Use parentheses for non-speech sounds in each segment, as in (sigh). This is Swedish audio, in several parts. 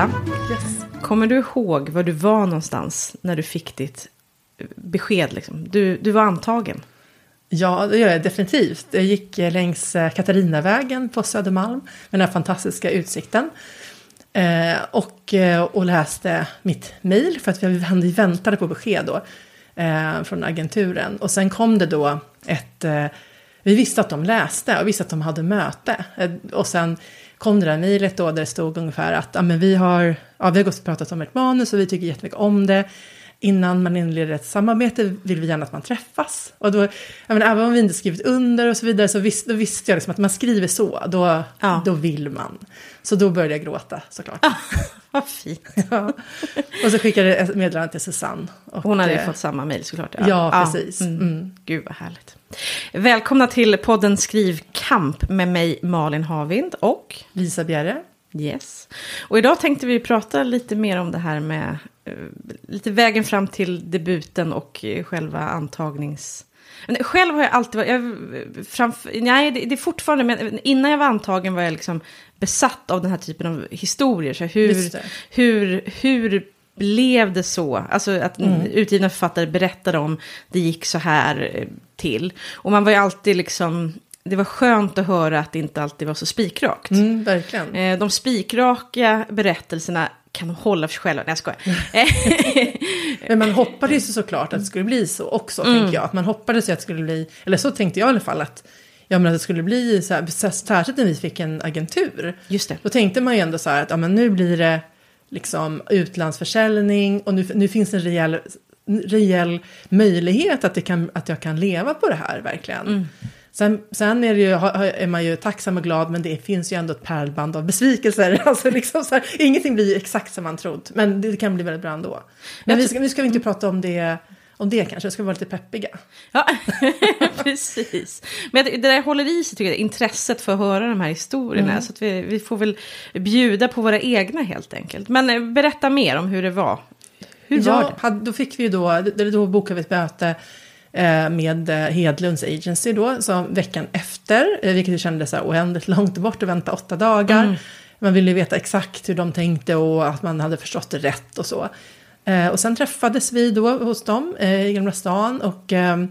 Lotta, Yes. kommer du ihåg var du var någonstans när du fick ditt besked? Liksom? Du, du var antagen. Ja, det gör jag definitivt. Jag gick eh, längs eh, Katarinavägen på Södermalm med den här fantastiska utsikten. Eh, och, eh, och läste mitt mejl för att vi väntade på besked då eh, från agenturen. Och sen kom det då ett... Eh, vi visste att de läste och visste att de hade möte. Och sen kom det där mejlet då där det stod ungefär att ja, men vi, har, ja, vi har gått och pratat om ert manus och vi tycker jättemycket om det. Innan man inleder ett samarbete vill vi gärna att man träffas. Och då, menar, även om vi inte skrivit under och så vidare så vis, då visste jag liksom att man skriver så, då, Ja. då vill man. Så då började jag gråta såklart. (laughs) Vad fint. (laughs) Ja. Och så skickade jag ett meddelande till Susanne. Och, Hon hade ju eh, fått samma mejl såklart. Ja, precis. Mm. Mm. Gud vad härligt. Välkomna till podden Skrivkamp med mig Malin Havind och Lisa Bjerre. Yes. Och idag tänkte vi prata lite mer om det här med eh, lite vägen fram till debuten och eh, själva antagnings... Men själv har jag alltid varit... Jag, framför, nej, det, det är fortfarande... Men innan jag var antagen var jag liksom besatt av den här typen av historier. Så hur, hur, hur blev det så? Alltså att Mm. utgivna författare berättade om det gick så här eh, till. Och man var ju alltid liksom... Det var skönt att höra att det inte alltid var så spikrakt. Mm, verkligen. Eh, De spikraka berättelserna kan de hålla för sig själva. Nej, jag skojar. (laughs) Eh, Men man hoppades ju såklart att det skulle bli så också, Mm. tänker jag. Att man hoppades ju att det skulle bli, eller så tänkte jag i alla fall, att, ja, men att det skulle bli så här, särskilt när vi fick en agentur. Just det. Då tänkte man ju ändå så här att ja, men nu blir det liksom utlandsförsäljning och nu, nu finns det en rejäl, rejäl möjlighet att, det kan, att jag kan leva på det här verkligen. Mm. Sen, sen är, ju, är man ju tacksam och glad men det finns ju ändå ett pärlband av besvikelser. (laughs) Alltså liksom så här, ingenting blir ju exakt som man trott men det kan bli väldigt bra ändå. Men vi nu ska vi inte prata om det, om det kanske, ska vara lite peppiga. Ja, (laughs) precis. Men det där håller i sig, tycker jag, intresset för att höra de här historierna. Mm. Så att vi, vi får väl bjuda på våra egna helt enkelt. Men eh, berätta mer om hur det var. Hur var Ja, det? då fick vi ju då, då, bokade vi ett möte med eh, Hedlunds Agency då, så veckan efter, eh, vilket kändes så här oändligt långt bort att vänta åtta dagar. Mm. Man ville ju veta exakt hur de tänkte och att man hade förstått det rätt och så. Eh, och sen träffades vi då hos dem eh, i Gamla stan och eh,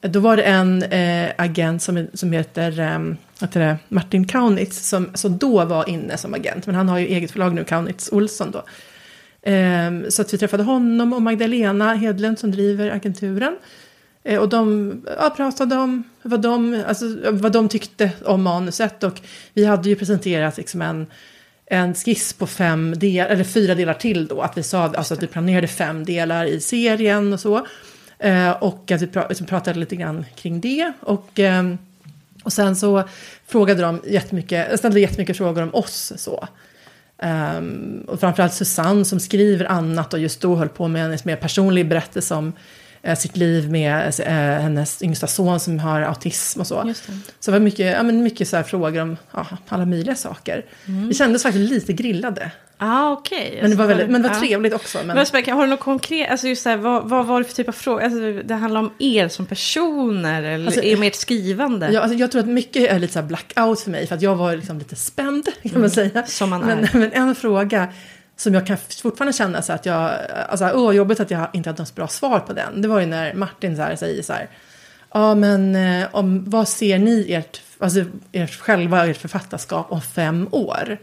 då var det en eh, agent som, som heter, eh, heter Martin Kaunitz som, som då var inne som agent, men han har ju eget förlag nu, Kaunitz Olsson då. Så att vi träffade honom och Magdalena Hedlund som driver agenturen. Eh, och de ja, pratade om vad de, alltså, vad de tyckte om manuset. Och vi hade ju presenterat liksom en, en skiss på fem delar, eller fyra delar till då. Att vi sa alltså, att vi planerade fem delar i serien och så. Eh, och att vi liksom pratade lite grann kring det. Och, ehm, och sen så frågade de jättemycket, ställde jättemycket frågor om oss. så. Um, och framförallt Susanne som skriver annat och just då höll på med en mer personlig berättelse om eh, sitt liv med eh, hennes yngsta son som har autism och så. Så det var mycket, ja, men mycket så frågor om ja, alla möjliga saker. Vi kändes faktiskt lite grillade. Ah, okej. Men det var, väldigt, men det var Ja. trevligt också. Men, Men har du något konkret, alltså just så här, vad, vad var det för typ av fråga? Alltså, det handlar om er som personer eller Alltså, är ert skrivande? ja, alltså, jag tror att mycket är lite så blackout för mig för att jag var liksom lite spänd kan man säga. Som man men, är. men en fråga som jag kan fortfarande känna så att jag, alltså åh jobbigt att jag inte hade något bra svar på den. Det var ju när Martin så här säger så här, ja men eh, om, vad ser ni ert, alltså ert själva, ert författarskap om fem år?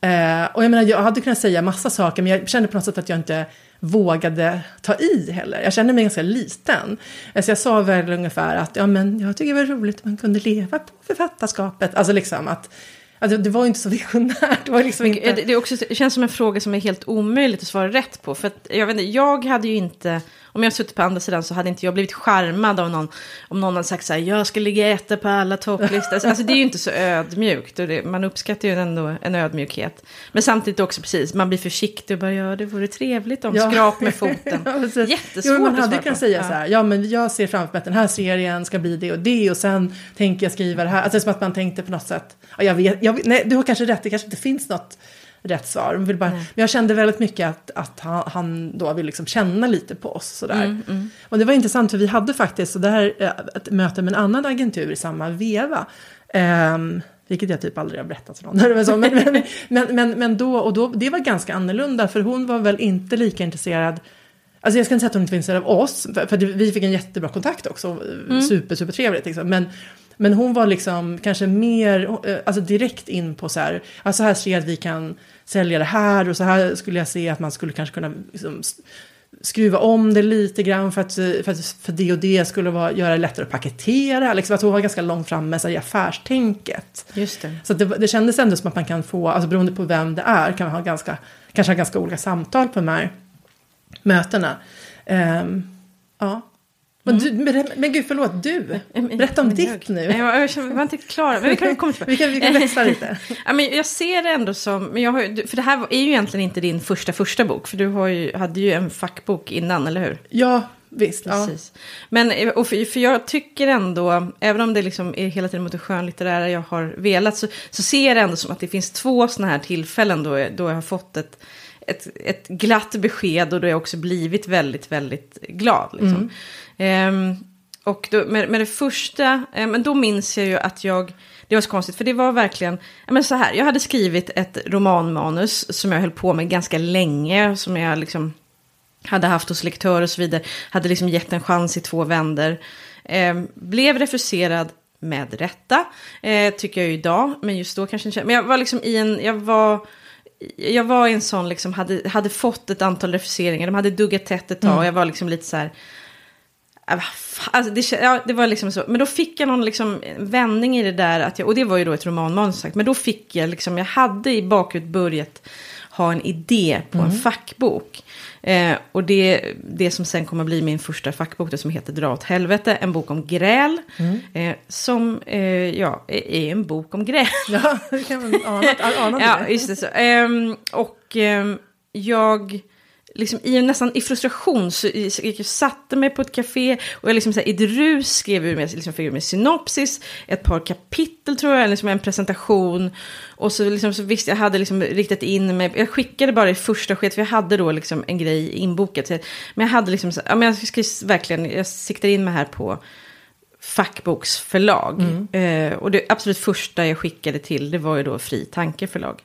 Eh, och jag menar, jag hade kunnat säga massa saker, men jag kände på något sätt att jag inte vågade ta i heller. Jag kände mig ganska liten. Eh, Så jag sa väl ungefär att ja, men jag tycker det var roligt att man kunde leva på författarskapet. Alltså liksom att, att det var ju inte så (laughs) visionärt. Det var liksom Det, inte... det, är också, det känns som en fråga som är helt omöjligt att svara rätt på. För att, jag, vet inte, jag hade ju inte, om jag suttit på andra sidan så hade inte jag blivit charmad av någon. Om någon hade sagt så här, jag ska ligga etta på alla topplistor. Alltså det är ju inte så ödmjukt. Det, man uppskattar ju ändå en ödmjukhet. Men samtidigt också precis, man blir försiktig och bara, ja det vore trevligt om Ja. skrap med (laughs) foten. Ja. Jättesvårt jo, man att hade svara kunnat på. säga Ja. så här, ja men jag ser framför mig att den här serien ska bli det och det och sen tänker jag skriva det här. Alltså som att man tänkte på något sätt, ja, jag vet, jag, nej du har kanske rätt, det kanske inte finns något rätt svar. Man vill bara, men jag kände väldigt mycket att, att han, han då vill liksom känna lite på oss sådär. Mm, Och det var intressant för vi hade faktiskt så där, eh, ett möte med en annan agentur i samma veva. Ehm, Vilket jag typ aldrig har berättat för någon. (laughs) Men, men, men, men, men, men då, och då, det var ganska annorlunda för hon var väl inte lika intresserad Alltså jag ska inte säga att hon inte var intresserad av oss, för, för vi fick en jättebra kontakt också. Mm. Super, super trevligt liksom. Men, men hon var liksom kanske mer, alltså direkt in på så här, alltså här ser jag att vi kan sälja det här och så här skulle jag se att man skulle kanske kunna liksom, skruva om det lite grann för att, för, att, för det och det skulle vara, göra det lättare att paketera. Liksom att hon var ganska långt fram med i affärstänket. Just det. Så det, det kändes ändå som att man kan få, alltså beroende på vem det är, kan man ha ganska, kanske ha ganska olika samtal på de här mötena. Um, ja. Men, du, men, gud, förlåt, du. Berätta om ditt nu. Jag, jag, jag var inte klar, men vi kan komma (laughs) vi kan, vi kan växla lite. (laughs) ja, men jag ser det ändå som, men jag har, för det här är ju egentligen inte din första första bok, för du har ju, hade ju en fackbok innan, eller hur? Ja, visst. Precis. Ja. Men och för, för jag tycker ändå, även om det liksom är hela tiden mot det skönlitterära jag har velat, så, så ser jag det ändå som att det finns två sådana här tillfällen då, då jag har fått ett ett, ett glatt besked och då har jag också blivit väldigt, väldigt glad. Liksom. Mm. Um, och då, med, med det första, eh, men då minns jag ju att jag, det var så konstigt, för det var verkligen, men så här, jag hade skrivit ett romanmanus som jag höll på med ganska länge, som jag liksom hade haft hos lektör och så vidare, hade liksom gett en chans i två vänder. Eh, blev refuserad med rätta, eh, tycker jag ju idag, men just då kanske inte, men jag var liksom i en, jag var jag var i en sån, liksom, hade, hade fått ett antal refuseringar, de hade duggat tätt ett tag mm. och jag var liksom lite så här... Äh, alltså det, ja, det var liksom så. Men då fick jag någon liksom vändning i det där, att jag, och det var ju då ett romanmanus sagt, men då fick jag liksom, jag hade i bakhuvudet börjat ha en idé på mm. en fackbok. Eh, och det, det som sen kommer bli min första fackbok, det som heter Dra åt helvete, en bok om gräl. Mm. Eh, som, eh, ja, är en bok om gräl. (laughs) Ja, det kan man ana, ana (laughs) Ja, just det så. Ehm, och ehm, jag liksom i, nästan i frustration så jag, jag satte mig på ett café och jag liksom så här, i ett rus skrev ur med, liksom, ur med synopsis, ett par kapitel tror jag, liksom en presentation. Och så, liksom, så visste jag hade liksom riktat in mig, jag skickade bara i första skedet, för jag hade då liksom en grej inbokat. Men jag hade liksom, så, ja, men jag ska verkligen, jag siktar in mig här på fackboksförlag. Mm. Eh, och det absolut första jag skickade till, det var ju då Fri Tanke förlag.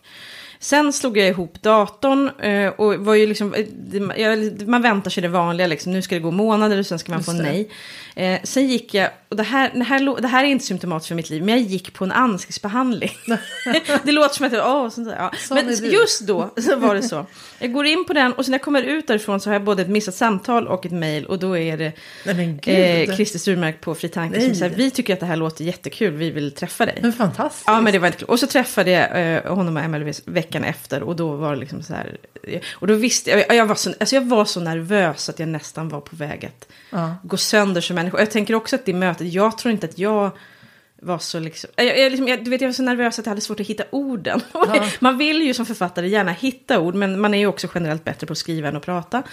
Sen slog jag ihop datorn eh, och var ju liksom, eh, man väntar sig det vanliga, liksom, nu ska det gå månader och sen ska man få nej. Eh, sen gick jag, och det här, det, här, det här är inte symptomatiskt för mitt liv, men jag gick på en ansiktsbehandling. (laughs) det låter som att jag, åh, sånt där, ja. Men just då (laughs) så var det så. Jag går in på den och sen när jag kommer ut därifrån så har jag både ett missat samtal och ett mejl och då är det eh, Christer Sturmark på Fri Tanke som säger vi tycker att det här låter jättekul, vi vill träffa dig. Men fantastiskt. Ja, men det var inte Och så träffade jag eh, honom och Emelie veckan efter och då var det liksom så här, och då visste jag, jag var så, alltså jag var så nervös att jag nästan var på väg att ja. gå sönder som människa. Jag tänker också att det mötet, jag tror inte att jag var så liksom, jag, jag, liksom, jag, du vet, jag var så nervös att jag hade svårt att hitta orden. (laughs) Ja. man vill ju som författare gärna hitta ord, men man är ju också generellt bättre på att skriva än att prata.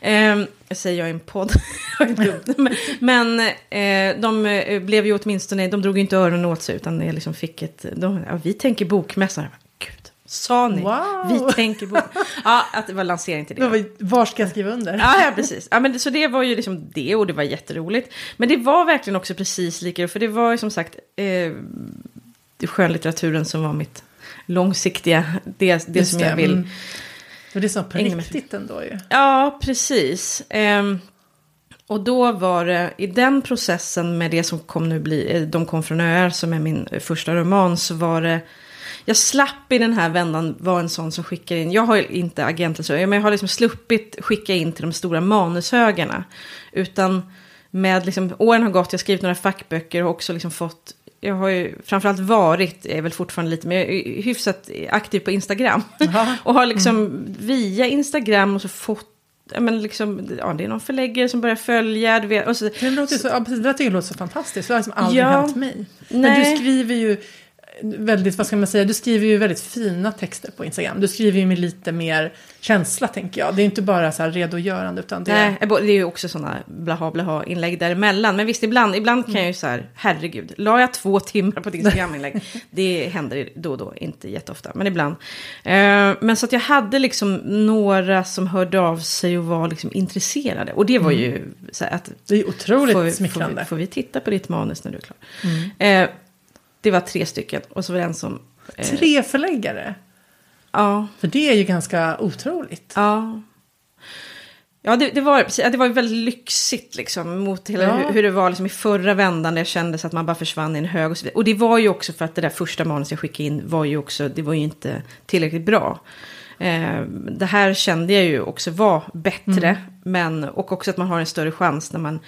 Eh, jag säger jag i en podd. (laughs) men eh, de eh, blev ju åtminstone, de drog ju inte öronen åt sig, utan jag liksom fick ett, de, ja, vi tänker bokmässa. Sa ni? Wow. Vi tänker på... (laughs) Ja, att det var lansering till det. Var ska jag skriva under? Ja, ja precis. Ja, men, så det var ju liksom det och det var jätteroligt. Men det var verkligen också precis lika, för det var ju som sagt eh, skönlitteraturen som var mitt långsiktiga, det, det som jag vill. Mm. Och det är så på riktigt ändå ju. Ja, precis. Eh, och då var det i den processen med det som kom nu bli, eh, De kom från öar som är min första roman, så var det jag slapp i den här vändan vara en sån som skickar in, jag har inte agenter så, men jag har liksom sluppit skicka in till de stora manushögarna. Utan med liksom, åren har gått, jag har skrivit några fackböcker och också liksom fått jag har ju framförallt varit, är väl fortfarande lite, men jag är hyfsat aktiv på Instagram. (laughs) och har liksom mm. via Instagram och så fått men liksom, ja, det är någon förläggare som börjar följa. Du vet, och så, det, låter så, ja, precis, det tycker jag låter så fantastiskt. Det har liksom aldrig ja, hänt mig. Nej. Men du skriver ju väldigt, vad ska man säga, du skriver ju väldigt fina texter på Instagram. Du skriver ju med lite mer känsla tänker jag. Det är inte bara så här redogörande utan det Nej, det är ju också sådana blaha blaha inlägg däremellan. Men visst, ibland, ibland kan jag ju så här, herregud, la jag två timmar på ett (laughs) Instagram-inlägg? det händer då och då, inte jätteofta, men ibland. Uh, men så att jag hade liksom några som hörde av sig och var liksom intresserade. Och det var mm. ju så här att... Det är otroligt får, smickrande. Får vi, får vi, titta på ditt manus när du är klar? Mm. Det var tre stycken. Och så var det en som... Eh, Tre förläggare? ja. För det är ju ganska otroligt. Ja. Ja, det, det, var, det var väldigt lyxigt liksom, mot hela, Ja. hur, hur det var liksom, i förra vändan. Där jag kände så att man bara försvann i en hög och så vidare. Och det var ju också för att det där första manus jag skickade in var ju också, det var ju inte tillräckligt bra. Eh, det här kände jag ju också var bättre. Men, och också att man har en större chans när man...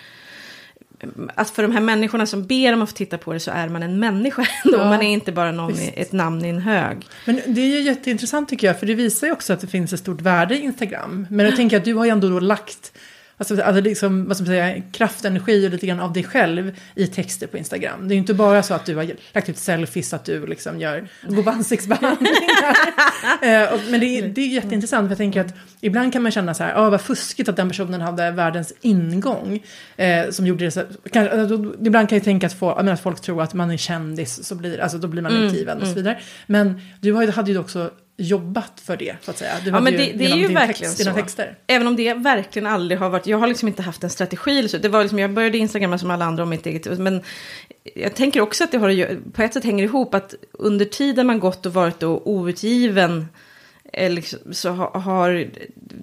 Att för de här människorna som ber om att få titta på det så är man en människa (laughs) ändå. Ja, man är inte bara någon, i, ett namn i en hög. Men det är ju jätteintressant tycker jag, för det visar ju också att det finns ett stort värde i Instagram. Men jag tänker att du har ju ändå då lagt alltså, alltså liksom, vad ska man säga, kraft, energi och lite grann av dig själv i texter på Instagram. Det är ju inte bara så att du har lagt ut selfies, att du liksom gör, går på ansiktsbehandlingar. (laughs) Eh, och- Men det är, det är jätteintressant, för jag tänker att ibland kan man känna så här, ah, vad fuskigt att den personen hade världens ingång. Eh, som gjorde det så, kan, alltså, ibland kan jag tänka att, få, menar, att folk tror att man är kändis, så blir, alltså, då blir man utgiven och så vidare. Men du hade ju också jobbat för det, så att säga. Du Ja, men det, det är ju verkligen text, så. texter. Även om det verkligen aldrig har varit, jag har liksom inte haft en strategi eller så. Det var liksom, jag började Instagramma som alla andra om mitt eget, men jag tänker också att det har på ett sätt hänger ihop att under tiden man gått och varit då outgiven så ha- har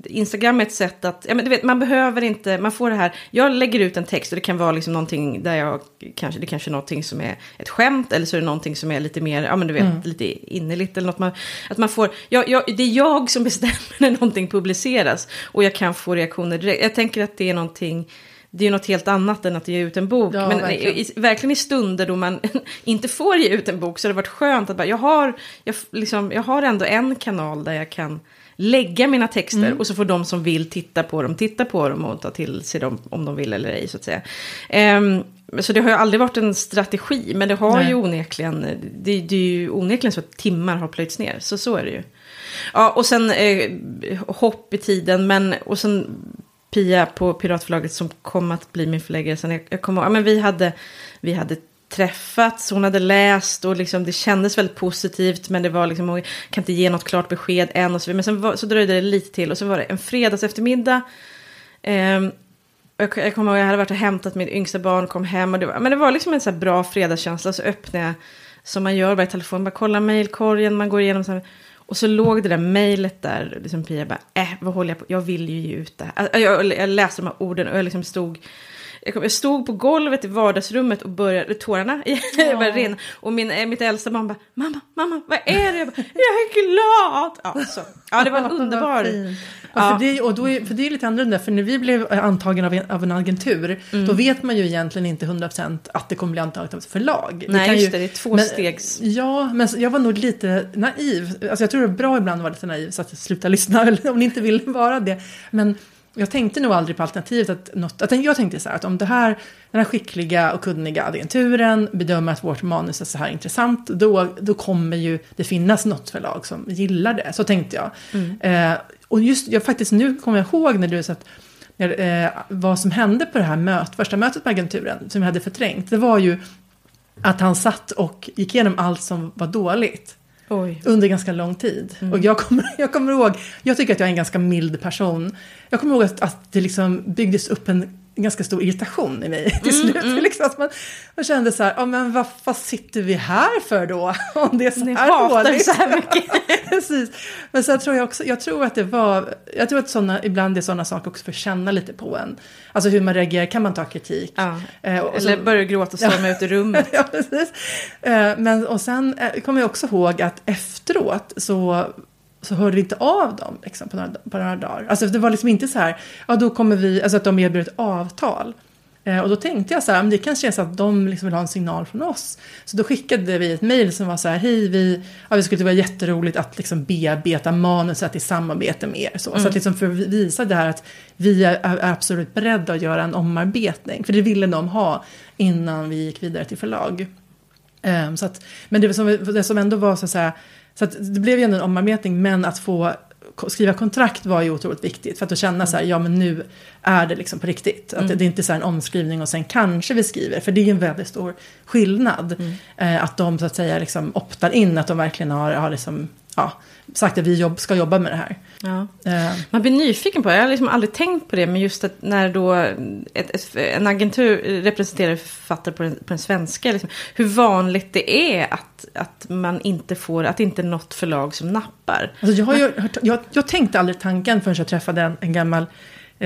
Instagram ett sätt att, ja, men du vet, man behöver inte, man får det här, jag lägger ut en text och det kan vara liksom någonting där jag, kanske, det kanske är någonting som är ett skämt eller så är det någonting som är lite mer, ja men du vet, lite innerligt eller något man, att man får, jag, jag, det är jag som (laughs) bestämmer när någonting publiceras och jag kan få reaktioner direkt. Jag tänker att det är någonting, det är ju något helt annat än att ge ut en bok. Ja, men verkligen. i, verkligen i stunder då man (laughs) inte får ge ut en bok så har det varit skönt att bara, jag har, jag, liksom, jag har ändå en kanal där jag kan lägga mina texter Mm. och så får de som vill titta på dem titta på dem och ta till sig dem om de vill eller ej så att säga. Ehm, så det har ju aldrig varit en strategi men det har Nej. ju onekligen, det, det är ju onekligen så att timmar har plöjts ner, så så är det ju. Ja, och sen eh, hopp i tiden, men och sen Pia på Piratförlaget som kom att bli min förläggare. Sen jag, jag kommer ja, men vi hade, vi hade träffats, hon hade läst och liksom, det kändes väldigt positivt. Men det var liksom, hon kan inte ge något klart besked än och så vidare. Men sen var, så dröjde det lite till och så var det en fredags eftermiddag. Eh, jag, jag kommer ihåg, jag hade varit och hämtat mitt yngsta barn, kom hem och det var, men det var liksom en så här bra fredagskänsla. Så öppnade jag, som man gör bara i telefon, bara kolla mejlkorgen, man går igenom så här, och så låg det där mejlet där, liksom Pia bara, äh, vad håller jag på, jag vill ju ge ut det här. Alltså, Jag, jag läste de här orden och jag liksom stod, jag, kom, jag stod på golvet i vardagsrummet och började, tårarna (laughs) började rinna. Och min, eh, mitt äldsta barn bara, mamma, mamma, vad är det? Jag, bara, jag är glad! Ja, så. ja det var en (laughs) Vad underbar... Ja. Ja. För, det, och då är, för det är lite annorlunda, för när vi blev antagen av en, av en agentur, Mm. då vet man ju egentligen inte 100% att det kommer bli antaget av ett förlag. Nej, kan just ju, det, det är två men- stegs. Ja, men jag var nog lite naiv. Alltså jag tror det är bra ibland att vara lite naiv, så att sluta lyssna (laughs) om ni inte vill vara det. Men jag tänkte nog aldrig på alternativet att något, att jag tänkte så här att om det här, den här skickliga och kunniga agenturen bedömer att vårt manus är så här intressant, då, då kommer ju det finnas något förlag som gillar det. Så tänkte jag. Eh, och just, jag faktiskt nu kommer jag ihåg när du sa att eh, vad som hände på det här möt, första mötet med agenturen, som jag hade förträngt, det var ju att han satt och gick igenom allt som var dåligt Oj. under ganska lång tid. Och jag kommer, (laughs) jag kommer ihåg, jag tycker att jag är en ganska mild person. Jag kommer ihåg att, att det liksom byggdes upp en ganska stor irritation i mig till slut. Liksom, att man, man kände så här, ja men vad, vad sitter vi här för då? (laughs) Om det är så Ni här dåligt. så här mycket. (laughs) Precis. Men sen tror jag också, jag tror att det var, jag tror att såna, ibland är sådana saker också för att känna lite på en. Alltså hur man reagerar, kan man ta kritik? Ja. Eh, och Eller så- börjar gråta och storma (laughs) ut ur rummet. ja, precis. Eh, Men och sen eh, kommer jag också ihåg att efteråt så, så hörde vi inte av dem liksom, på, några, på några dagar. Alltså det var liksom inte så här, ja då kommer vi, alltså att de erbjuder ett avtal. Eh, Och då tänkte jag så här, men det kanske är så att de liksom vill ha en signal från oss. Så då skickade vi ett mejl som var så här, hej vi, ja, vi skulle det vara jätteroligt att liksom bearbeta manuset i samarbete med er. Så, så att liksom för att visa det här att vi är, är absolut beredda att göra en omarbetning. För det ville de ha innan vi gick vidare till förlag. Ehm, så att, men det som, det som ändå var så att säga, så det blev ju ändå en omarbetning, men att få skriva kontrakt var ju otroligt viktigt. För att då känna så här, ja men nu är det liksom på riktigt. Att det, det är inte så här en omskrivning och sen kanske vi skriver. För det är ju en väldigt stor skillnad. Eh, att de så att säga liksom optar in, att de verkligen har, har liksom ja, sagt att vi jobb, ska jobba med det här. Ja. Eh, Man blir nyfiken på det. Jag har liksom aldrig tänkt på det. Men just att när då ett, ett, en agentur representerar författare på den, på den svenska. Liksom, hur vanligt det är att, att man inte får, att inte något förlag som nappar. Alltså jag, har ju, jag, jag tänkte aldrig tanken förrän jag träffade en, en gammal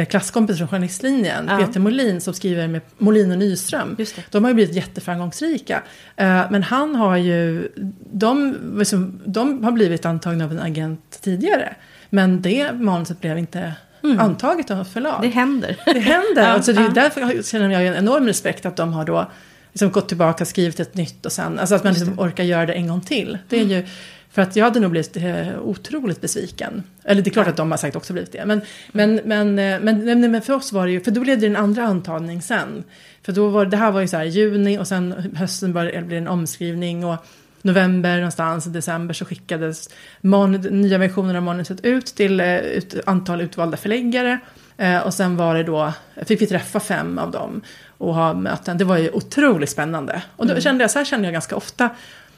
klasskompis från journalistlinjen, Ja. Peter Molin, som skriver med Molin och Nyström. De har ju blivit jätteframgångsrika. Eh, men han har ju, de, liksom, de har blivit antagna av en agent tidigare. Men det manuset blev inte antaget av ett förlag. Det händer. Det händer. (laughs) Ja, alltså det är därför känner jag en enorm respekt att de har då liksom gått tillbaka, skrivit ett nytt och sen, alltså att man liksom orkar göra det en gång till. Det är Mm. ju, för att jag hade nog blivit eh, otroligt besviken. Eller det är klart att de har sagt också blivit det. Men, men, men, eh, men, men, för oss var det ju, för då blev det en andra antagning sen. För då var det här var ju så här juni och sen hösten bara, blev en omskrivning och november någonstans, i december så skickades man, nya versioner av manuset ut till eh, ett antal utvalda förläggare. Eh, och sen var det då, fick vi träffa fem av dem och ha möten. Det var ju otroligt spännande. Och då kände jag, så här känner jag ganska ofta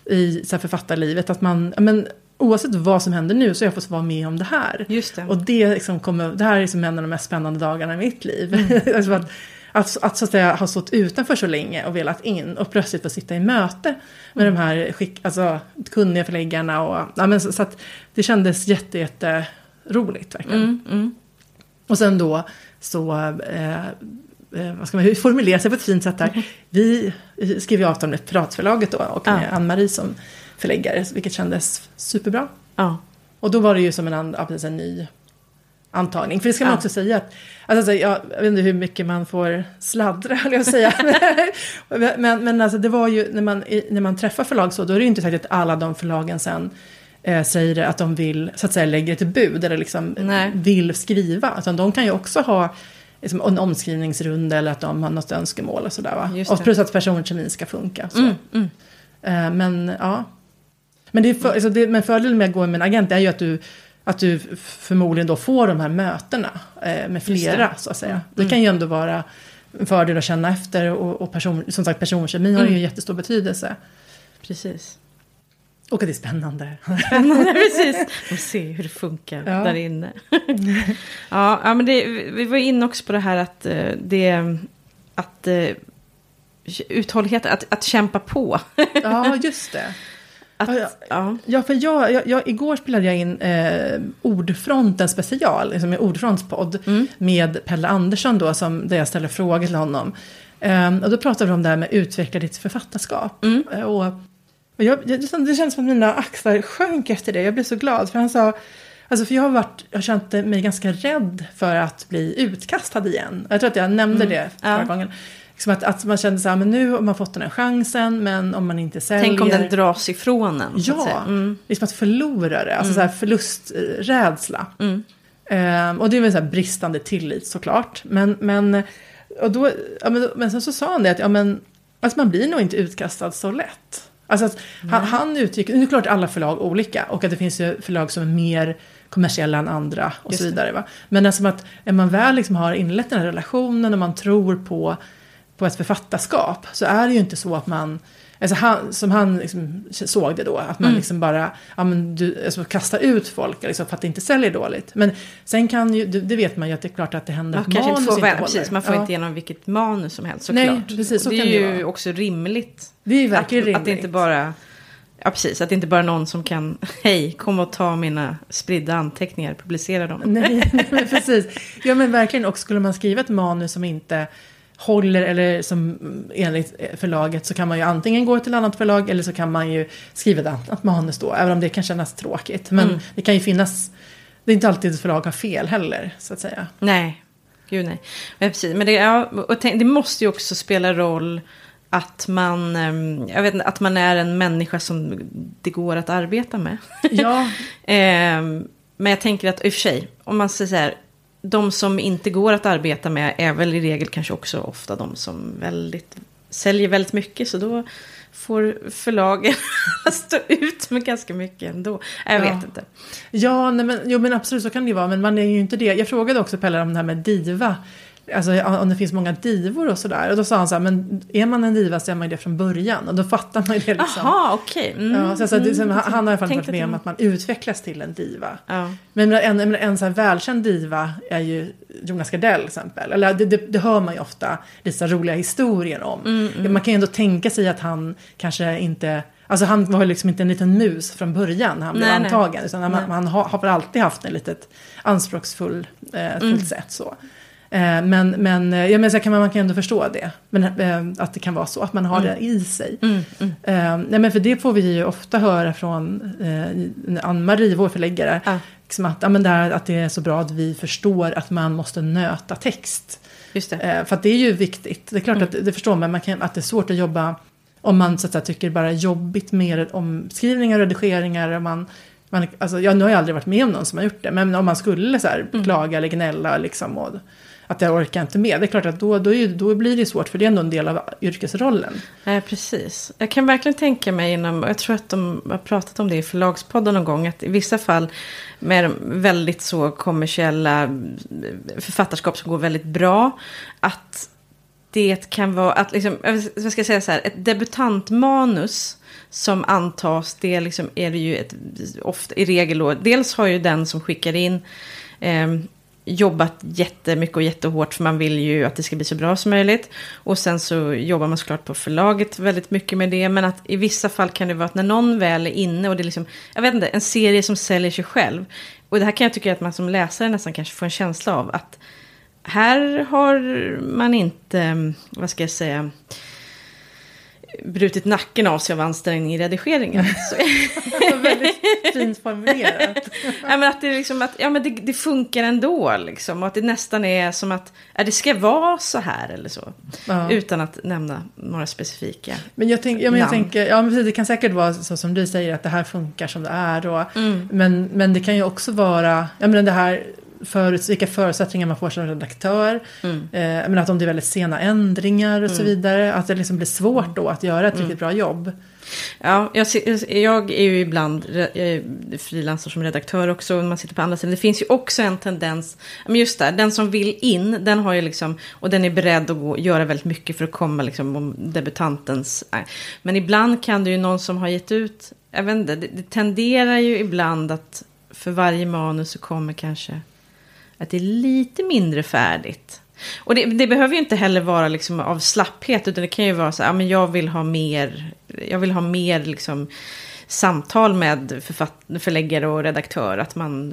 i så här författarlivet, att man, men oavsett vad som händer nu så har jag fått vara med om det här. Just det. Och det, liksom kommer, det här är liksom en av de mest spännande dagarna i mitt liv. (laughs) alltså att, att, att, så att säga, ha stått utanför så länge och velat in och plötsligt få sitta i möte med de här skick, alltså, kunniga förläggarna. Och, ja, men så, så att det kändes jätte, jätte roligt verkligen. Mm, mm. Och sen då så, eh, vad ska man formulera sig på ett fint sätt här. (laughs) Vi skrev ju avtal med Piratförlaget då och med Ja. Ann-Marie som förläggare, vilket kändes superbra. Ja. Och då var det ju som en, an- ja, precis, en ny antagning. För det ska man Ja. också säga att, alltså, jag, jag vet inte hur mycket man får sladdra, höll jag att säga. (laughs) men men alltså, det var ju, när man, när man träffar förlag så, då är det ju inte säkert att alla de förlagen sen eh, säger att de vill, så att säga, lägga ett bud eller liksom Nej. vill skriva. Utan de kan ju också ha liksom, en omskrivningsrunda eller att de har något önskemål och sådär. Va? Och plus att personkemin ska funka. Mm, mm. Eh, men ja. Men, det är för, alltså det, men fördelen med att gå med en agent är ju att du, att du förmodligen då får de här mötena eh, med flera så att säga. Det kan ju ändå vara en fördel att känna efter och, och person, som sagt personkemin har ju Mm. jättestor betydelse. Precis. Och att det är spännande. Spännande, (laughs) precis. Och se hur det funkar Ja. där inne. (laughs) ja, ja, men det, vi var inne också på det här att eh, det... Att eh, uthållighet, att, att kämpa på. ja, (laughs) just det. Att, Ja, ja. ja. För jag, jag, jag, igår spelade jag in eh, Ordfronten special, liksom en ordfrontspodd Mm. med Pelle Andersson då, som, där jag ställer frågor till honom. Eh, och då pratade vi om det här med utveckla ditt författarskap. Mm. Eh, och jag, jag, det kändes som att mina axlar sjönk efter det, jag blev så glad. För han sa, alltså för jag har, varit, jag har känt mig ganska rädd för att bli utkastad igen. Jag tror att jag nämnde det förra Mm. Ja. gången. Liksom att, att man kände så här, men nu har man fått den här chansen, men om man inte säljer. Tänk om den dras ifrån en. så att Ja, säga. Mm. liksom att förlora det, alltså så här förlusträdsla. Mm. Ehm, och det är väl så här bristande tillit såklart. Men, men, och då, ja, men, men sen så sa han det att ja, men, alltså man blir nog inte utkastad så lätt. Alltså att han, han utgick, nu är det klart alla förlag olika och att det finns ju förlag som är mer kommersiella än andra och Just så vidare. Va? Men alltså att är man väl liksom har inlett den här relationen och man tror på, på ett författarskap så är det ju inte så att man Alltså han, som han liksom såg det då, att man Mm. liksom bara ja, men du, alltså kastar ut folk liksom, för att det inte säljer dåligt. Men sen kan ju, det det vet man ju att det är klart att det händer Man att kanske inte manus får välja, håller. precis, man får Ja. inte igenom vilket manus som helst Nej, såklart. precis, så det är kan det ju vara. också rimligt. Det är ju verkligen att, rimligt. att det inte bara... Ja, precis. Att det inte bara är någon som kan, (laughs) hej, kom och ta mina spridda anteckningar, publicera dem. Nej, (laughs) nej, men precis. Ja men verkligen, och skulle man skriva ett manus som inte håller eller som enligt förlaget så kan man ju antingen gå till annat förlag eller så kan man ju skriva ett annat manus då, även om det kan kännas tråkigt. Men Mm. det kan ju finnas, det är inte alltid ett förlag har fel heller, så att säga. Nej, gud nej. Men, precis. Men det, ja, och tänk, det måste ju också spela roll att man, ehm, jag vet att man är en människa som det går att arbeta med. Ja, (laughs) Ehm, men jag tänker att i och för sig, om man säger så här, de som inte går att arbeta med är väl i regel kanske också ofta de som väldigt, säljer väldigt mycket. Så då får förlagen (laughs) stå ut med ganska mycket ändå. Jag Ja. vet inte. Ja, nej men, jo, men absolut så kan det ju vara. Men man är ju inte det. Jag frågade också Pelle om det här med diva. Alltså om det finns många divor och sådär. Och då sa han så här, men är man en diva så är man det från början. Och då fattar man ju det liksom. Jaha, okej. Okay. Mm. Ja, så det, han har i alla fall varit med om att man utvecklas till en diva. Ja. Men en, en, en så här välkänd diva är ju Jonas Gardell till exempel. Eller det, det, det hör man ju ofta lite roliga historier om. Mm, mm. Man kan ju ändå tänka sig att han kanske inte Alltså han var ju liksom inte en liten mus från början han blev antagen. Utan han, han har, har alltid haft en litet anspråksfull eh, mm. sätt så. Eh, men, men, eh, ja, men så kan man, man kan ändå förstå det. Men, eh, att det kan vara så, att man har mm. det i sig. Mm, mm. Nej, men för det får vi ju ofta höra från eh, Ann-Marie, vår förläggare. Ah. Liksom att, ja, men det här, att det är så bra att vi förstår att man måste nöta text. Just det. Eh, för att det är ju viktigt. Det är klart mm. att det förstår man, man kan, att det är svårt att jobba om man så att säga, tycker bara är jobbigt med omskrivningar och redigeringar. Och man, man, alltså, jag, nu har jag aldrig varit med om någon som har gjort det, men om man skulle så här, mm. klaga eller gnälla liksom, och, att jag orkar inte med. Det är klart att då, då, då blir det svårt för det är ändå en del av yrkesrollen. Nej, precis. Jag kan verkligen tänka mig inom, jag tror att de har pratat om det i förlagspodden någon gång, att i vissa fall med väldigt så kommersiella författarskap som går väldigt bra, att det kan vara, att liksom, jag ska säga så här, ett debutantmanus som antas, det liksom är det ju ett, ofta, i regel då, dels har ju den som skickar in eh, jobbat jättemycket och jättehårt för man vill ju att det ska bli så bra som möjligt. Och sen så jobbar man såklart på förlaget väldigt mycket med det. Men att i vissa fall kan det vara att när någon väl är inne och det är liksom, jag vet inte, en serie som säljer sig själv. Och det här kan jag tycka att man som läsare nästan kanske får en känsla av att här har man inte, vad ska jag säga, brutit nacken av sig av ansträngning i redigeringen. (laughs) väldigt fint formulerat. ja, men att det, liksom att, ja, men det, det, funkar ändå. Liksom, och att det nästan är som att ja, det ska vara så här eller så. Ja. Utan att nämna några specifika men jag, tänk, ja, men jag tänker, ja, men Det kan säkert vara så som du säger att det här funkar som det är. Och, mm. men, men det kan ju också vara, ja, men det här för, vilka förutsättningar man får som redaktör. Mm. Eh, men att om det är väldigt sena ändringar och mm. så vidare. Att det liksom blir svårt då att göra ett mm. riktigt bra jobb. Ja, jag, jag är ju ibland frilansar som redaktör också. Man sitter på andra sidan. Det finns ju också en tendens. Men just där, den som vill in, den har ju liksom. Och den är beredd att gå, göra väldigt mycket för att komma liksom om debutantens. Nej. Men ibland kan det ju någon som har gett ut. Jag vet inte, det, det tenderar ju ibland att för varje manus så kommer kanske att det är lite mindre färdigt. Och det, det, behöver ju inte heller vara liksom av slapphet, utan det kan ju vara så här, ja, jag vill ha mer, jag vill ha mer liksom, samtal med förläggare och redaktör. Att man,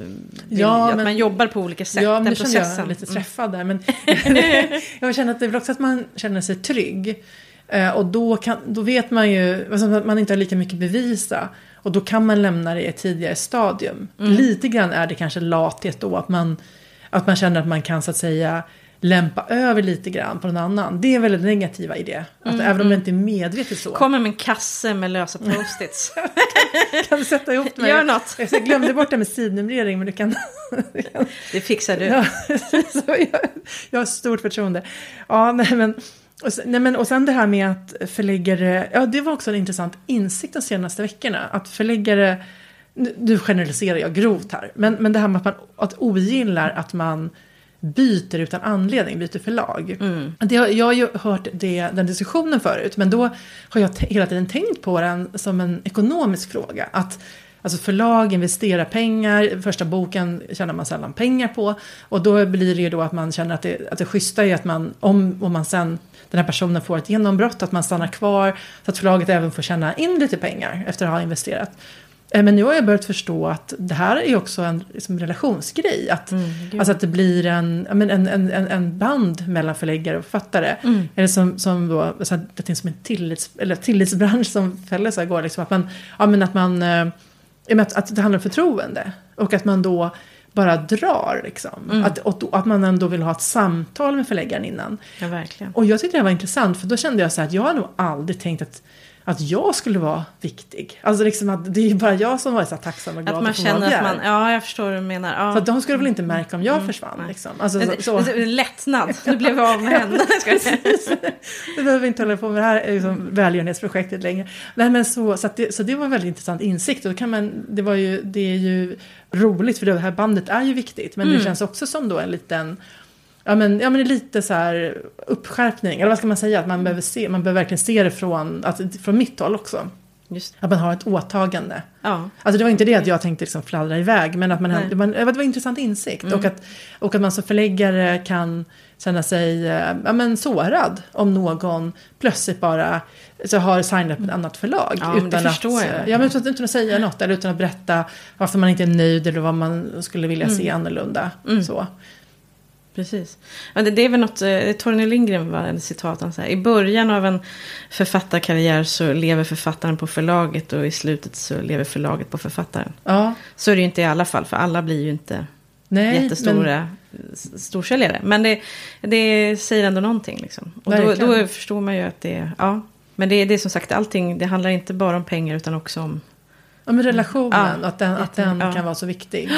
vill, ja, att man jobbar på olika sätt. Ja, men det känner jag lite träffad där. Men (laughs) (laughs) jag känner att det är också att man känner sig trygg. Eh, och då, kan, då vet man ju alltså, att man inte har lika mycket bevisa. Och då kan man lämna det i ett tidigare stadium. Mm. Lite grann är det kanske lathet då, att man att man känner att man kan så att säga lämpa över lite grann på någon annan. Det är väldigt negativa i det. Att mm, även om det inte är medvetet så. Kommer med en kasse med lösa post-its. (laughs) kan du sätta ihop mig? Gör något. Jag glömde bort det med sidnumrering men du kan... (laughs) det fixar du. Ja, jag, jag har stort förtroende. Ja, nej men... Och sen, nej men, och sen det här med att förläggare, ja det var också en intressant insikt de senaste veckorna. Att förläggare nu generaliserar jag grovt här, men, men det här med att man att ogillar att man byter utan anledning, byter förlag. Mm. Det, jag har ju hört det, den diskussionen förut, men då har jag hela tiden tänkt på den som en ekonomisk fråga. Att Alltså förlag investerar pengar, första boken tjänar man sällan pengar på. Och då blir det ju då att man känner att det, att det schyssta är att man, om, om man sen, den här personen får ett genombrott, att man stannar kvar. Så att förlaget även får tjäna in lite pengar efter att ha investerat. Eh, men nu har jag börjat förstå att det här är också en liksom, relationsgrej. Att, mm, alltså att det blir en, en, en, en, band mellan förläggare och författare. Mm. Eller som, som då, så det finns som en tillits, eller tillitsbransch som fäller igår. Liksom, att man, ja, men att, man äh, att, att det handlar om förtroende. Och att man då bara drar. Liksom. Mm. Att, och, att man ändå vill ha ett samtal med förläggaren innan. Ja, verkligen. Och jag tyckte det var intressant för då kände jag så här att jag har nog aldrig tänkt att att jag skulle vara viktig. Alltså liksom att det är ju bara jag som varit så tacksam och glad att man känner att man, ja jag förstår vad du menar. Ja. Så de skulle väl inte märka om jag mm. försvann. Liksom. Alltså, så, så. Lättnad, (laughs) du blev av med henne. (laughs) du behöver inte hålla på med det här liksom, välgörenhetsprojektet längre. Nej, men så, så, det, så det var en väldigt intressant insikt. Och kan man, det, var ju, det är ju roligt för det här bandet är ju viktigt. Men mm. det känns också som då en liten ja men, ja men lite så här uppskärpning, eller vad ska man säga, att man behöver se, man behöver verkligen se det från, alltså, från mitt håll också. Just. Att man har ett åtagande. Ja. Alltså det var inte det att jag tänkte liksom fladdra iväg, men att man, det, var, det var en intressant insikt. Och, att, och att man som förläggare kan känna sig eh, ja, men sårad om någon plötsligt bara så har signat upp ett annat förlag. Ja, det utan, att, jag. ja, men utan, utan att säga något, eller utan att berätta varför man inte är nöjd eller vad man skulle vilja se annorlunda. Så. Precis. Ja, det, det är väl något, eh, Torgny Lindgren var en citat, han säger, i början av en författarkarriär så lever författaren på förlaget och i slutet så lever förlaget på författaren. Ja, Så är det ju inte i alla fall, för alla blir ju inte nej, jättestora men... storsäljare. Men det, det säger ändå någonting liksom. Och då, då förstår man ju att det, ja. Men det, det är som sagt allting, det handlar inte bara om pengar utan också om ja, men relationen, Ja, att den, att den ja. kan vara så viktig.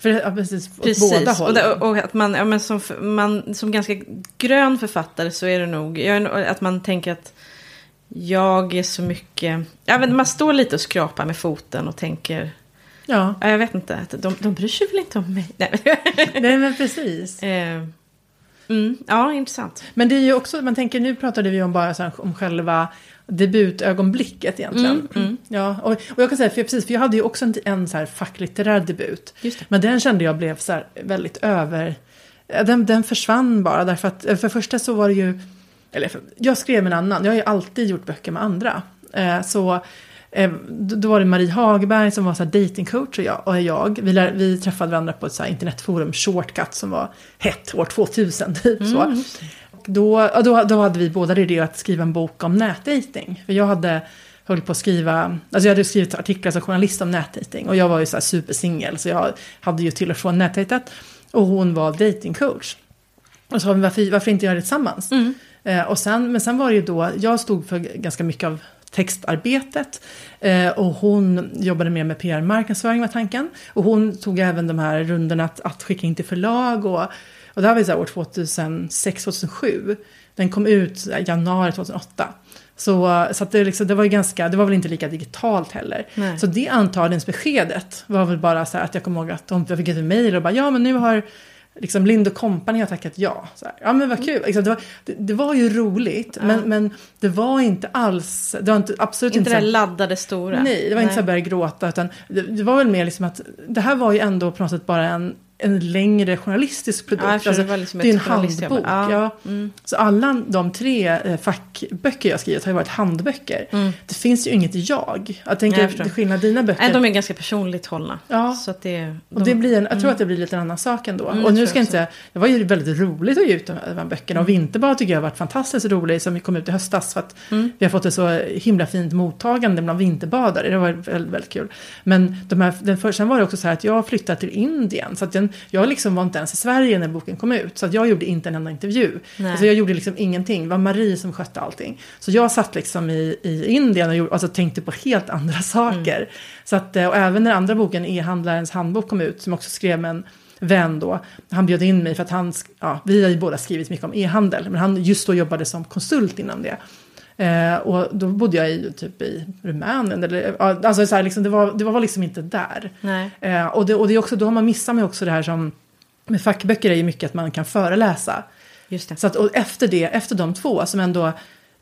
För ja, precis, åt Precis, båda och, hållen. det, och att man, ja, men som, man, som ganska grön författare så är det nog jag att man tänker att jag är så mycket, jag vet, man står lite och skrapar med foten och tänker, Ja, ja, jag vet inte, att de, de bryr sig väl inte om mig. Nej. nej men precis. (laughs) Eh, mm, ja, intressant. Men det är ju också, man tänker nu pratade vi om bara så här, om själva debutögonblicket egentligen. Mm, Ja, och, och jag kan säga, för, precis, för jag hade ju också en, en så här facklitterär debut. Men den kände jag blev så här väldigt över, ja, den, den försvann bara därför att, för det första så var det ju, eller för, jag skrev med en annan, jag har ju alltid gjort böcker med andra. Eh, så eh, då då var det Marie Hagberg som var så här datingcoach och jag, och jag vi, lär, vi träffade varandra på ett så internetforum, Shortcut, som var hett år 2000 (laughs) typ så. Och då, då, då hade vi båda idé att skriva en bok om nätdating. För jag hade höll på att skriva, alltså jag hade skrivit artiklar som journalist om nätdating. Och jag var ju så här supersingel, så jag hade ju till och från nätdejtat. Och hon var datingcoach. Och så sa vi varför, varför inte göra det tillsammans? Eh, och sen, men sen var det ju då, jag stod för ganska mycket av textarbetet. Eh, och hon jobbade mer med PR-marknadsföring var tanken. Och hon tog även de här rundorna att, att skicka in till förlag. Och, och det här var så här år 2006-2007. Den kom ut januari 2008. Så, så det, liksom, det var ganska, det var väl inte lika digitalt heller. Nej. Så det antagningsbeskedet var väl bara så här att jag kommer ihåg att de fick ett mejl och bara ja men nu har liksom Lind Company har tackat ja. Här, ja men vad kul. Liksom, det, var, det, det var ju roligt men, men det var inte alls, det var inte, absolut Inte inte, det här- laddade stora. Nej, det var inte så jag började gråta utan det, det var väl mer liksom att det här var ju ändå på något sätt bara en, en längre journalistisk produkt. Ja, förstår, det liksom det är en handbok. Ja. Ja. Så alla de tre eh, fackböcker jag skrivit har ju varit handböcker. Det finns ju inget jag. Jag tänker, Nej, jag till skillnad dina böcker. Nej, de är ganska personligt hållna. Ja. Så att det, Och det blir en, jag tror att det blir lite en annan sak ändå. Mm, och nu ska jag inte det var ju väldigt roligt att ge ut de här, de böckerna. Och Vinterbad tycker jag har varit fantastiskt roligt som kom ut i höstas. För att vi har fått ett så himla fint mottagande bland vinterbadare. Det var väldigt, väldigt kul. Men de här, den för, sen var det också så här att jag flyttade till Indien. Så att den, jag liksom var inte ens i Sverige när boken kom ut. Så att jag gjorde inte en enda intervju. Nej. Alltså jag gjorde liksom ingenting. Det var Marie som skötte allting. Så jag satt liksom i, i Indien och gjorde, alltså tänkte på helt andra (laughs) saker. Så att, eh, och även när andra boken, E-handlarens handbok, kom ut, som också skrev med en vän då. Han bjöd in mig för att han, ja, vi har ju båda skrivit mycket om e-handel. Men han just då jobbade som konsult inom det. Eh, och då bodde jag i, typ i Rumänien. Eller, alltså så här, liksom, det, var, det var liksom inte där. Nej. Eh, och, det, och det är också, då har man missat mig också det här som med fackböcker är ju mycket att man kan föreläsa. Just det. Så att, och efter det, efter de två som ändå,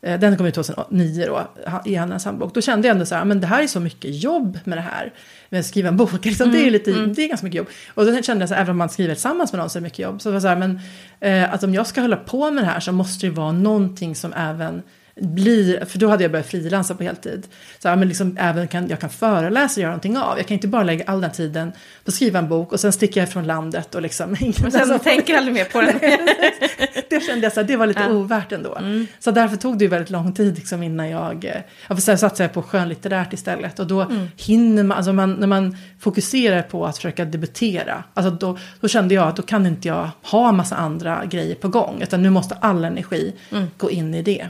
eh, den kom ut 2009 då, i Hannas handbok, då kände jag ändå så här, men det här är så mycket jobb med det här. Med att skriva en bok, (laughs) liksom, det är lite, det är ganska mycket jobb. Och då kände jag så här, även om man skriver tillsammans med någon så är det mycket jobb. Så det var så här, men eh, att om jag ska hålla på med det här så måste det vara någonting som även blir, för då hade jag börjat frilansa på heltid. Så här, men liksom även kan, jag kan föreläsa och göra någonting av. Jag kan inte bara lägga all den tiden på att skriva en bok och sen sticker jag från landet och liksom. (laughs) Och sen tänker jag aldrig mer på den. (laughs) det kände jag så här, det var lite Ja. ovärt ändå. Så därför tog det ju väldigt lång tid liksom innan jag, eh, ja, för sen satsade jag på skönlitterärt istället. Och då hinner man, alltså man, när man fokuserar på att försöka debutera, alltså då, då kände jag att då kan inte jag ha massa andra grejer på gång. Utan nu måste all energi gå in i det.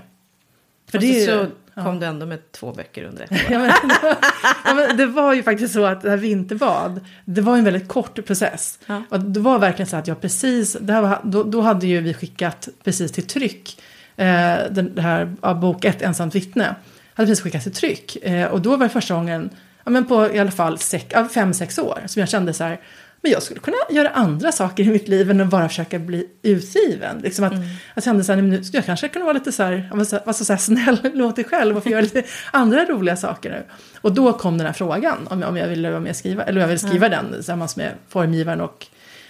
För det så kom du ändå med två böcker under ett år. Ja men, det (laughs) var, ja, men det var ju faktiskt så att det här vinterbad, det var en väldigt kort process. Ja. Och det var verkligen så att jag precis, det här var, då, då hade ju vi skickat precis till tryck, eh, den det här ja, bok ett ensamt vittne, hade precis skickat till tryck. Eh, och då var det första gången, ja, men på i alla fall ja, fem, sex år, som jag kände så här, men jag skulle kunna göra andra saker i mitt liv än att bara försöka bli utgiven. Liksom att, mm. att jag kände så här, nu skulle jag kanske kunna vara lite så här, vara så, så här snäll (laughs) mot dig själv och få göra lite andra roliga saker nu. Och då kom den här frågan om, om jag ville vara med och skriva, eller jag ville skriva mm. den tillsammans med formgivaren och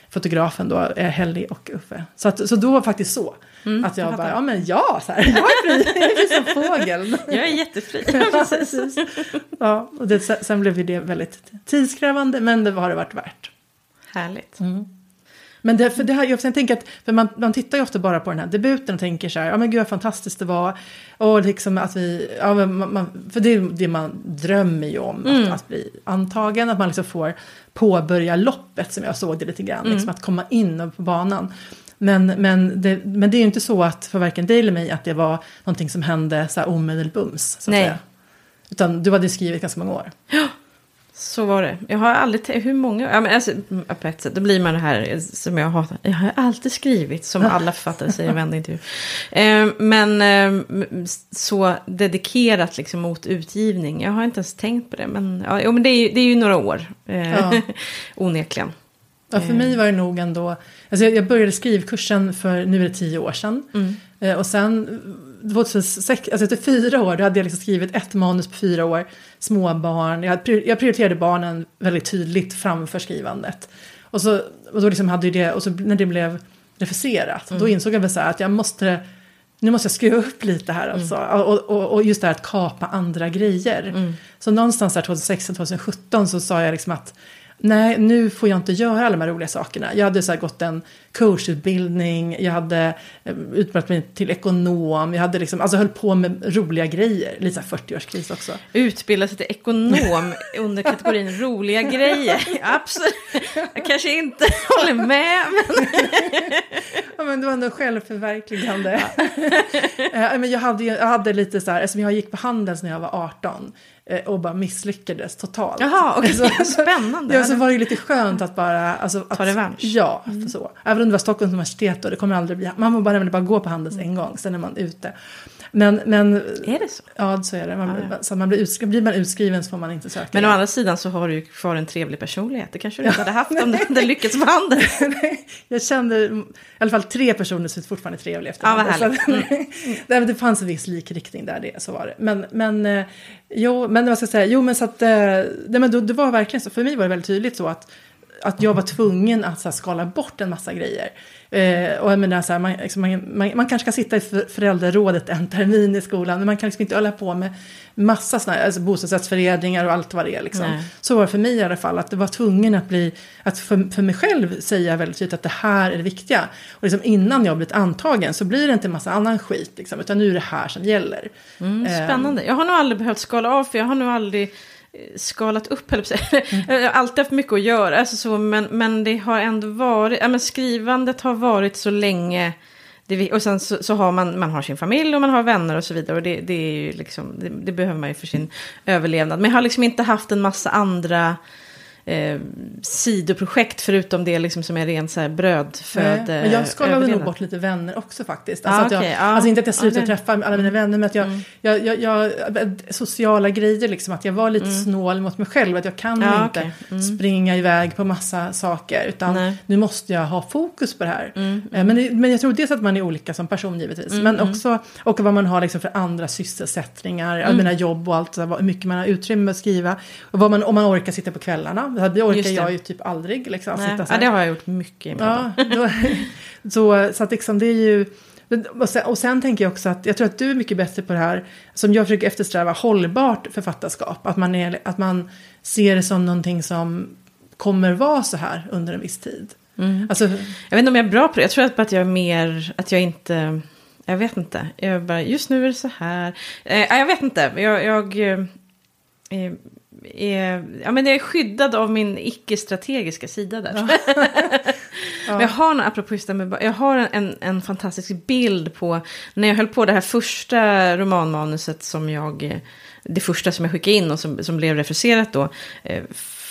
fotografen då, Helly och Uffe. Så, att, så då var faktiskt så. Mm, att jag, jag bara, ja men ja, så här, jag är fri, (laughs) jag är fri som fågel. Jag är jättefri. (laughs) ja, precis. ja, och det, sen blev det väldigt tidskrävande, men det har det varit värt. Härligt. Mm. Men det, för det här, jag tänker att, för man, man tittar ju ofta bara på den här debuten och tänker så här, ja men gud vad fantastiskt det var. Och liksom att vi, ja, man, man, för det är det man drömmer ju om, mm. att, att, bli antagen, att man liksom får påbörja loppet som jag såg det lite grann, mm. liksom att komma in på banan. Men, men, det, men det är ju inte så att för varken dig eller mig att det var någonting som hände så här omedelbums. Så att Nej. Säga. Utan du hade skrivit ganska många år. Ja, så var det. Jag har aldrig, hur många, ja men alltså på ett sätt, då blir man det här som jag hatar. Jag har alltid skrivit, som alla författare säger i varenda intervju. Eh, men eh, så dedikerat liksom mot utgivning, jag har inte ens tänkt på det. Men, ja, men det, är, det är ju några år, eh, ja. (laughs) onekligen. Ja, för mig var det nog ändå, alltså jag började skrivkursen för, nu är det tio år sedan. Mm. Eh, och sen 2006, alltså efter fyra år, då hade jag liksom skrivit ett manus på fyra år, småbarn, jag, jag prioriterade barnen väldigt tydligt framför skrivandet. Och, så, och då liksom hade det, och så när det blev refuserat, mm. då insåg jag väl så här att jag måste, nu måste jag skruva upp lite här alltså. Mm. Och, och, och, just det här att kapa andra grejer. Mm. Så någonstans där 2016-2017 så sa jag liksom att nej, nu får jag inte göra alla de här roliga sakerna. Jag hade så gått en coachutbildning, jag hade eh, utbildat mig till ekonom, jag hade liksom, alltså höll på med roliga grejer. Lite så 40-årskris också. Utbilda sig till ekonom (laughs) under kategorin roliga grejer. (laughs) Absolut. Jag kanske inte (laughs) håller med. Men... ja, men det var ändå självförverkligande. Ja. men jag, hade, jag hade lite så här, eftersom jag gick på Handels när jag var 18 Eh, och bara misslyckades totalt. Jaha, okay. (laughs) så, (laughs) spännande. Ja, så var det lite skönt att bara... Alltså, Ta revansch. Ja, mm. så. Även om det var Stockholms universitet då, det kommer aldrig bli... Man får bara, bara gå på Handels en gång, sen är man ute. Men, men, är det så? Ja, så är det. Man, ja, ja. Så man blir, utskriven, blir man utskriven så får man inte söka. Men å andra sidan så har du ju kvar en trevlig personlighet. Det kanske du inte hade haft om (laughs) du hade lyckats på handen. jag kände i alla fall tre personer som fortfarande är trevliga efter ja, vad härligt. Mm. det fanns en viss likriktning där, det, så var det. Men, men, eh, jo, men vad ska jag säga, jo men så att, eh, nej, det, men då, det var verkligen så, för mig var det väldigt tydligt så att att jag var tvungen att så här, skala bort en massa grejer. Eh, och jag menar, så här, man, liksom, man, man, man, kanske ska sitta i föräldrarådet en termin i skolan, men man kan liksom inte hålla på med massa sådana alltså bostadsrättsföreningar och allt vad det är. Liksom. Så var det för mig i alla fall, att det var tvungen att bli, att för, för mig själv säga väldigt tydligt att det här är det viktiga. Och liksom innan jag blivit antagen så blir det inte en massa annan skit, liksom, utan nu är det här som gäller. Mm, eh, spännande. Jag har nog aldrig behövt skala av, för jag har nog aldrig skalat upp, eller mm. (laughs) Jag har alltid haft mycket att göra, alltså så, men, men det har ändå varit, ja, men skrivandet har varit så länge, det, och sen så, så, har man, man har sin familj och man har vänner och så vidare, och det, det liksom, det, det behöver man ju för sin överlevnad. Men jag har liksom inte haft en massa andra eh, sidoprojekt förutom det liksom som är ren så här brödföd Men jag skalade nog bort lite vänner också faktiskt. Alltså, ah, att jag, okay, ah. alltså inte att jag slutade ah, träffa alla mina vänner men att jag, mm. jag, jag, jag, sociala grejer liksom. Att jag var lite mm. snål mot mig själv. Att jag kan ah, inte okay. mm. springa iväg på massa saker. Utan Nej. nu måste jag ha fokus på det här. Mm, eh, mm. Men, men jag tror dels att man är olika som person givetvis. Mm, men också och vad man har liksom för andra sysselsättningar. Mm. Mina jobb och allt. Hur mycket man har utrymme att skriva. Och vad man, om man orkar sitta på kvällarna det orkar jag ju typ aldrig. Liksom, Nej, ja, det har jag gjort mycket i ja, (laughs) då, så, så att liksom det är ju... Och sen, och sen, tänker jag också att jag tror att du är mycket bättre på det här som jag försöker eftersträva, hållbart författarskap. Att man, är, att man ser det som någonting som kommer vara så här under en viss tid. Mm. Alltså, jag vet inte om jag är bra på det. Jag tror att jag är mer, att jag inte, jag vet inte. Jag bara, just nu är det så här. Eh, jag vet inte. Jag, jag eh, är, ja, men jag är skyddad av min icke-strategiska sida där. Ja. (laughs) ja. jag har, apropå just med, jag har en, en fantastisk bild på när jag höll på det här första romanmanuset som jag, det första som jag skickade in och som, som blev refuserat då, eh,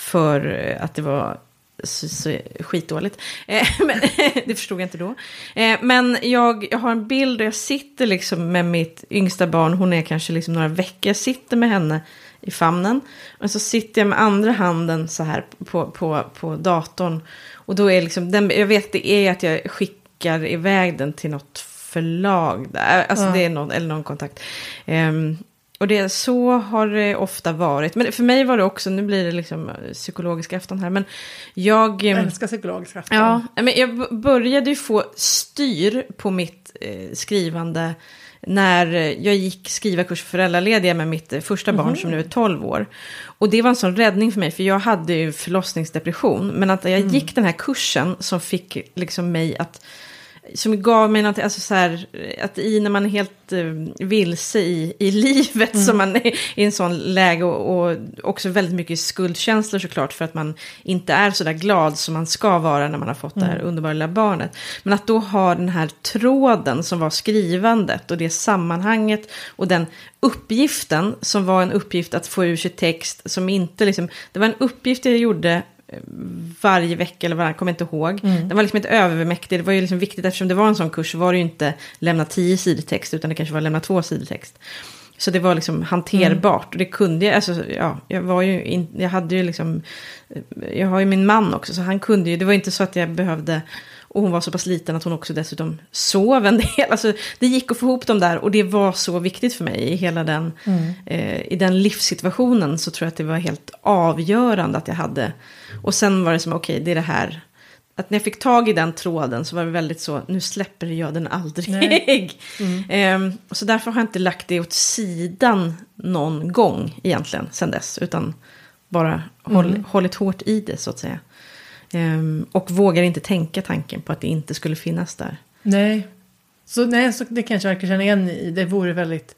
för att det var så, så, skitdåligt. (laughs) Eh, men, (laughs) det förstod jag inte då. Eh, men jag, jag har en bild och jag sitter liksom med mitt yngsta barn, hon är kanske liksom några veckor, jag sitter med henne i famnen. Och så sitter jag med andra handen så här på, på, på datorn. Och då är liksom, den, jag vet det är att jag skickar iväg den till något förlag där. Alltså Ja. det är någon, eller någon kontakt. Ehm, och det, så har det ofta varit. Men för mig var det också, nu blir det liksom eh, psykologisk afton här. Men jag... Jag ehm, älskar psykologisk afton. Ja, men jag började ju få styr på mitt eh, skrivande när eh, jag gick skriva kurs för föräldralediga med mitt eh, första barn som nu är 12 år. Och det var en sån räddning för mig, för jag hade ju förlossningsdepression. Men att jag gick den här kursen som fick liksom mig att som gav mig något, alltså så här, att i när man är helt eh, vilse i, i livet, som man är i en sån läge och, och också väldigt mycket skuldkänslor såklart, för att man inte är så där glad som man ska vara när man har fått det här underbara lilla barnet. Men att då ha den här tråden som var skrivandet och det sammanhanget och den uppgiften som var en uppgift att få ur sig text som inte liksom, det var en uppgift jag gjorde varje vecka eller varann, kommer inte ihåg. Den var liksom inte övermäktig, det var ju liksom viktigt eftersom det var en sån kurs var det ju inte lämna tio sidor text utan det kanske var lämna två sidor text. Så det var liksom hanterbart och det kunde jag, alltså ja, jag var ju in, jag hade ju liksom, jag har ju min man också så han kunde ju, det var inte så att jag behövde, och hon var så pass liten att hon också dessutom sov en del. (laughs) Alltså, det gick att få ihop dem där och det var så viktigt för mig i hela den, eh, i den livssituationen så tror jag att det var helt avgörande att jag hade. Och sen var det som, okej, det är det här. Att när jag fick tag i den tråden så var det väldigt så, nu släpper jag den aldrig. Nej. (laughs) Ehm, så därför har jag inte lagt det åt sidan någon gång egentligen sen dess. Utan bara håll, hållit hårt i det så att säga. Ehm, och vågar inte tänka tanken på att det inte skulle finnas där. Nej. Så, nej, så det kanske jag verkligen känna igen i. Det vore väldigt...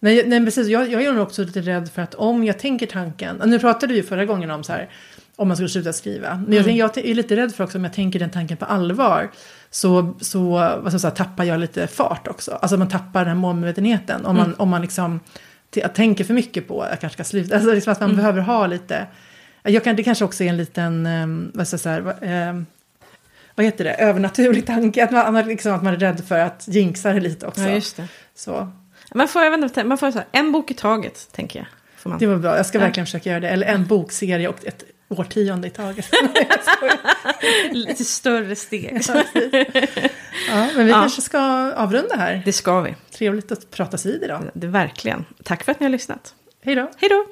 Nej, nej precis. Jag, jag är nog också lite rädd för att om jag tänker tanken... Nu pratade vi ju förra gången om så här, om man skulle sluta skriva. Men jag, tänker, jag är lite rädd för också om jag tänker den tanken på allvar. Så, så vad ska jag tappar jag lite fart också. Alltså man tappar den här målmedvetenheten. Om man, om man liksom tänker för mycket på att jag kanske ska sluta. Alltså liksom att man behöver ha lite... Jag kan, det kanske också är en liten, um, vad säga, va- ehm, vad heter det, övernaturlig tanke. Att man, liksom, att man är rädd för att jinxa det lite också. Ja, just det. Så Man får, jag vet man får så här, en bok i taget, tänker jag. Får man. det var bra, jag ska Ja. verkligen försöka göra det. Eller en bokserie och ett årtionde i taget. (laughs) Lite större steg. ja, men vi Ja. kanske ska avrunda här. Det ska vi. Trevligt att prata sid idag. Det, verkligen. Tack för att ni har lyssnat. Hej då. Hej då!